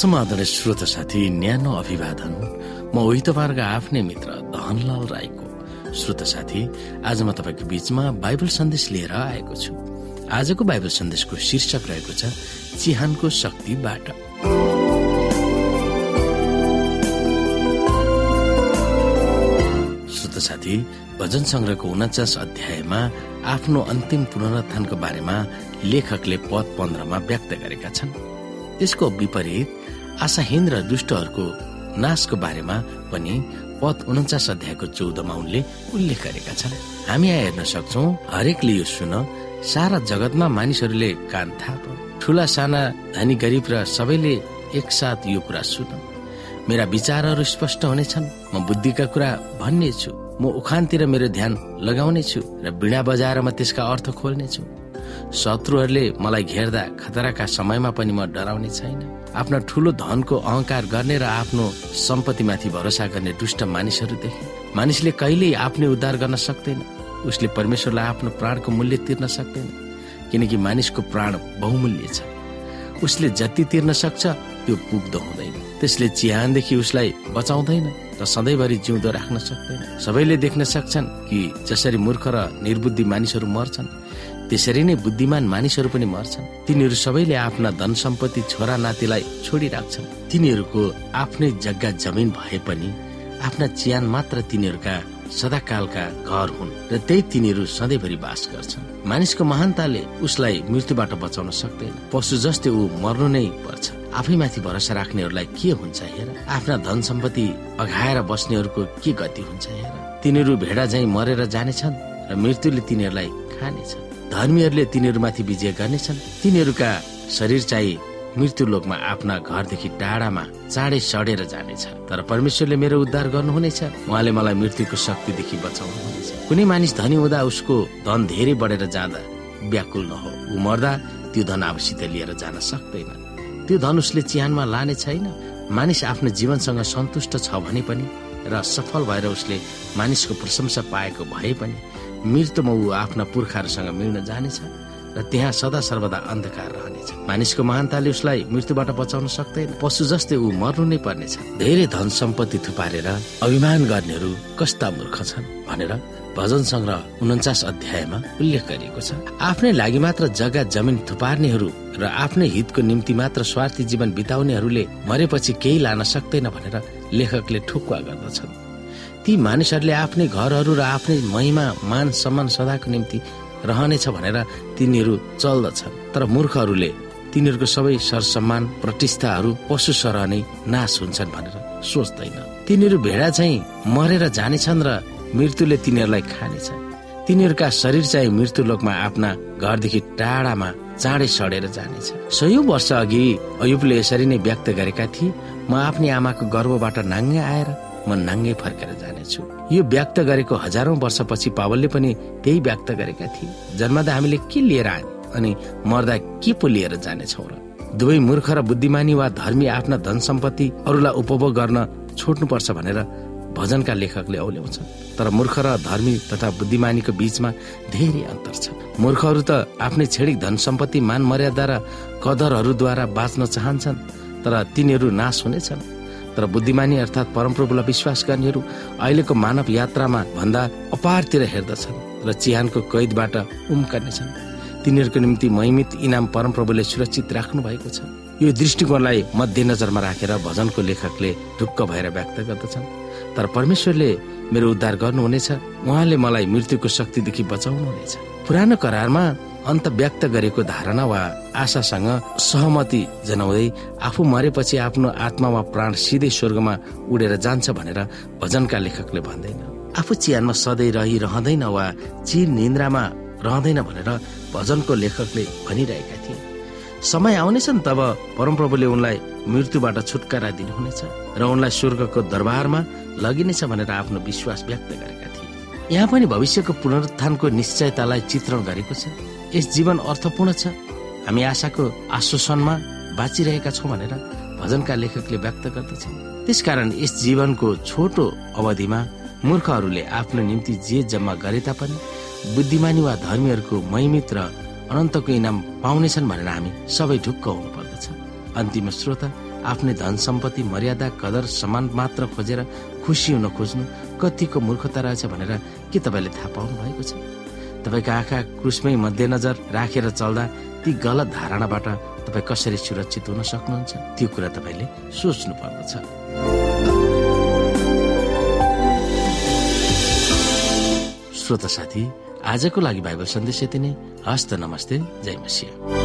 समाधान श्रोत साथी न्यानो अभिवादन। म तपाईँहरूको आफ्नै मित्र धनलाल राईको श्रोत साथी आज म तपाईँको बीचमा बाइबल सन्देश लिएर आएको छु। आजको बाइबल सन्देशको शीर्षक रहेको छ चिहानको शक्तिबाट। श्रोत साथी भजन संग्रहको उन्चास अध्यायमा आफ्नो अन्तिम पुनरुत्थानको बारेमा लेखकले पद पन्ध्रमा व्यक्त गरेका छन्। त्यसको विपरीत आशाहीन र दुष्टहरूको नाशको बारेमा पनि पद उन्चास अध्यायको चौधमा उनले उल्लेख गरेका छन्। हामी यहाँ हेर्न सक्छौ हरेकले यो सुन सारा जगतमा मानिसहरूले कान थाप ठुला साना धनी गरिब र सबैले एकसाथ यो कुरा सुन। मेरा विचारहरू स्पष्ट हुनेछन् म बुद्धिका कुरा भन्ने छु म उखानतिर मेरो ध्यान लगाउने छु र बिणा बजाएर म त्यसका अर्थ खोल्नेछु। शत्रुहरूले मलाई घेर्दा खतराका समयमा पनि म डराउने छैन। आफ्ना ठुलो धनको अहंकार गर्ने र आफ्नो सम्पत्तिमाथि भरोसा गर्ने दुष्ट मानिसहरू देखे मानिसले कहिल्यै आफ्नै उद्धार गर्न सक्दैन। उसले परमेश्वरलाई आफ्नो प्राणको मूल्य तिर्न सक्दैन। किनकि मानिसको प्राण बहुमूल्य छ। उसले जति तिर्न सक्छ त्यो पुग्दो हुँदैन। त्यसले चिहानदेखि उसलाई बचाउँदैन र सधैँभरि जिउँदो राख्न सक्दैन। सबैले देख्न सक्छन् कि जसरी मूर्ख र निर्बुद्धि मानिसहरू मर्छन् त्यसरी नै बुद्धिमान मानिसहरू पनि मर्छन्। तिनीहरू सबैले आफ्ना धन सम्पत्ति छोरा नातिलाई छोडिराख्छन्। तिनीहरूको आफ्नै जग्गा जमिन भए पनि आफ्ना चियान मात्र तिनीहरूका सदाकालका घर हुन् र त्यही तिनीहरू सधैँभरि बास गर्छन्। मानिसको महानताले उसलाई मृत्युबाट बचाउन सक्दैन। पशु जस्तै ऊ मर्नु नै पर्छ। आफैमाथि भरोसा राख्नेहरूलाई के हुन्छ हेर? आफ्ना धन सम्पत्ति अघाएर बस्नेहरूको के गति हुन्छ हेर? तिनीहरू भेडा झै मरेर जानेछन् र मृत्युले तिनीहरूलाई खानेछ धर्मीहरूले तिनीहरूमाथि विजय गर्नेछन्। तिनीहरूका शरीर चाहिँ मृत्यु लोकमा आफ्ना घरदेखि टाढामा चाँडै सडेर जानेछ। तर परमेश्वरले मेरो उद्धार गर्नुहुनेछ। उहाँले मलाई मृत्युको शक्तिदेखि बचाउनुहुनेछ। कुनै मानिस धनी हुँदा उसको धन धेरै बढेर जाँदा व्याकुल नहो। ऊ मर्दा त्यो धन आफूसित लिएर जान सक्दैन। त्यो धन उसले चिहानमा लाने छैन। मानिस आफ्नो जीवनसँग सन्तुष्ट छ भने पनि र सफल भएर उसले मानिसको प्रशंसा पाएको भए पनि मृत्युमा ऊ आफ्ना पुर्खाहरूसँग मिल्न जानेछ। र त्यहाँ सदा सर्वदा अन्धकार रहनेछ। मानिसको महानताले उसलाई मृत्युबाट बचाउन सक्दैन। पशु जस्तै ऊ मर्नु नै पर्नेछ। धेरै धन सम्पत्ति थुपारेर अभिमान गर्नेहरू कस्ता मूर्ख छन् भनेर भजन संग्रह उन्चास अध्यायमा उल्लेख गरिएको छ। आफ्नै लागि मात्र जग्गा जमिन थुपार्नेहरू र आफ्नै हितको निम्ति मात्र स्वार्थी जीवन बिताउनेहरूले मरेपछि केही लान सक्दैन भनेर लेखकले ठुक्वा गर्दछन्। ती मानिसहरूले आफ्नै घरहरू र आफ्नै महिमा मान सम्मान सदाको निम्ति रहनेछ भनेर तिनीहरू चल्दछन्। तर मूर्खहरूले तिनीहरूको सबै सरसम्मान प्रतिष्ठाहरू पशु सरह नै नाश हुन्छन् भनेर सोच्दैन। तिनीहरू भेडा चाहिँ मरेर जानेछन् र मृत्युले तिनीहरूलाई खानेछ। तिनीहरूका शरीर चाहिँ मृत्यु लोकमा आफ्ना घरदेखि टाढामा चाँडै सडेर जानेछ। सयौं वर्ष अघि अयुबले यसरी नै व्यक्त गरेका थिए म आफ्नै आमाको गर्वबाट नाङ्गे आएर म नाङ्गे फर्केर जानेछु। यो व्यक्त गरेको हजारौं वर्षपछि पावलले पनि त्यही व्यक्त गरेका थिए। जन्मदा हामीले के लिएर आए अनि मर्दा के पो लिएर जानेछौ र? दुवै मूर्ख र बुद्धिमानी वा धर्मी आफ्ना धन सम्पत्ति अरूलाई उपभोग गर्न छोड्नुपर्छ भनेर भजनका लेखकले औल्याउँछ तर मूर्ख र धर्मी तथा बुद्धिमानीको बीचमा धेरै अन्तर छ। मूर्खहरू त आफ्नै छेडिक धन सम्पत्ति मान मर्यादा र कदरहरूद्वारा बाँच्न चाहन्छन् तर तिनीहरू नाश हुनेछन्। तर बुद्धिमानी अर्थात् परमप्रभुलाई विश्वास गर्नेहरू अहिलेको मानव यात्रामा भन्दा अपारतिर हेर्दछन् र चिहानको कैदबाट उम्कनेछन्। तिनीहरूको निम्ति महिमित इनाम परमप्रभुले सुरक्षित राख्नु भएको छ। यो दृष्टिकोणलाई मध्यनजरमा राखेर भजनको लेखकले ढुक्क भएर व्यक्त गर्दछन्। तर परमेश्वरले मेरो उद्धार गर्नुहुनेछ। उहाँले मलाई मृत्युको शक्तिदेखि बचाउनुहुनेछ। पुरानो करारमा अन्त व्यक्त गरेको धारणा वा आशासँग सहमति जनाउँदै आफू मरेपछि आफ्नो आत्मा वा प्राण सिधै स्वर्गमा उडेर जान्छ भनेर भजनका लेखकले भन्दैन। आफू चिहानमा सधैँ रहिरहँदैन वा चिर निन्द्रामा रहँदैन भनेर भजनको लेखकले भनिरहेका थिए। समय आउनेछ नि तब परमप्रभुले उनलाई मृत्युबाट छुटकारा दिनुहुनेछ र उनलाई स्वर्गको दरबारमा लगिनेछ भनेर आफ्नो विश्वास व्यक्त गरेका थिए। यहाँ पनि भविष्यको पुनरुत्थानको निश्चयतालाई चित्रण गरेको छ। यस जीवन अर्थपूर्ण छ? हामी आशाको आश्वासनमा बाँचिरहेका छौँ भनेर भजनका लेखकले व्यक्त गर्दछ त्यसकारण यस जीवनको छोटो अवधिमा मूर्खहरूले आफ्नो निम्ति जे जम्मा गरे तापनि बुद्धिमानी वा धर्मीहरूको महिमित र अनन्तको इनाम पाउनेछन् भनेर हामी सबै ढुक्क हुनु पर्दछ अन्तिम श्रोता आफ्नै धन सम्पत्ति मर्यादा कदर सम्मान मात्र खोजेर खुसी हुन खोज्नु कतिको मूर्खता रहेछ भनेर के तपाईँले थाहा पाउनु भएको छ? तपाईँको आँखा क्रुसमै मध्यनजर राखेर चल्दा ती गलत धारणाबाट तपाईँ कसरी सुरक्षित हुन सक्नुहुन्छ? त्यो कुरा तपाईँले सोच्नु पर्दछ श्रोता साथी आजको लागि बाइबल सन्देश यति नै। हस्त नमस्ते। जय मसिंह।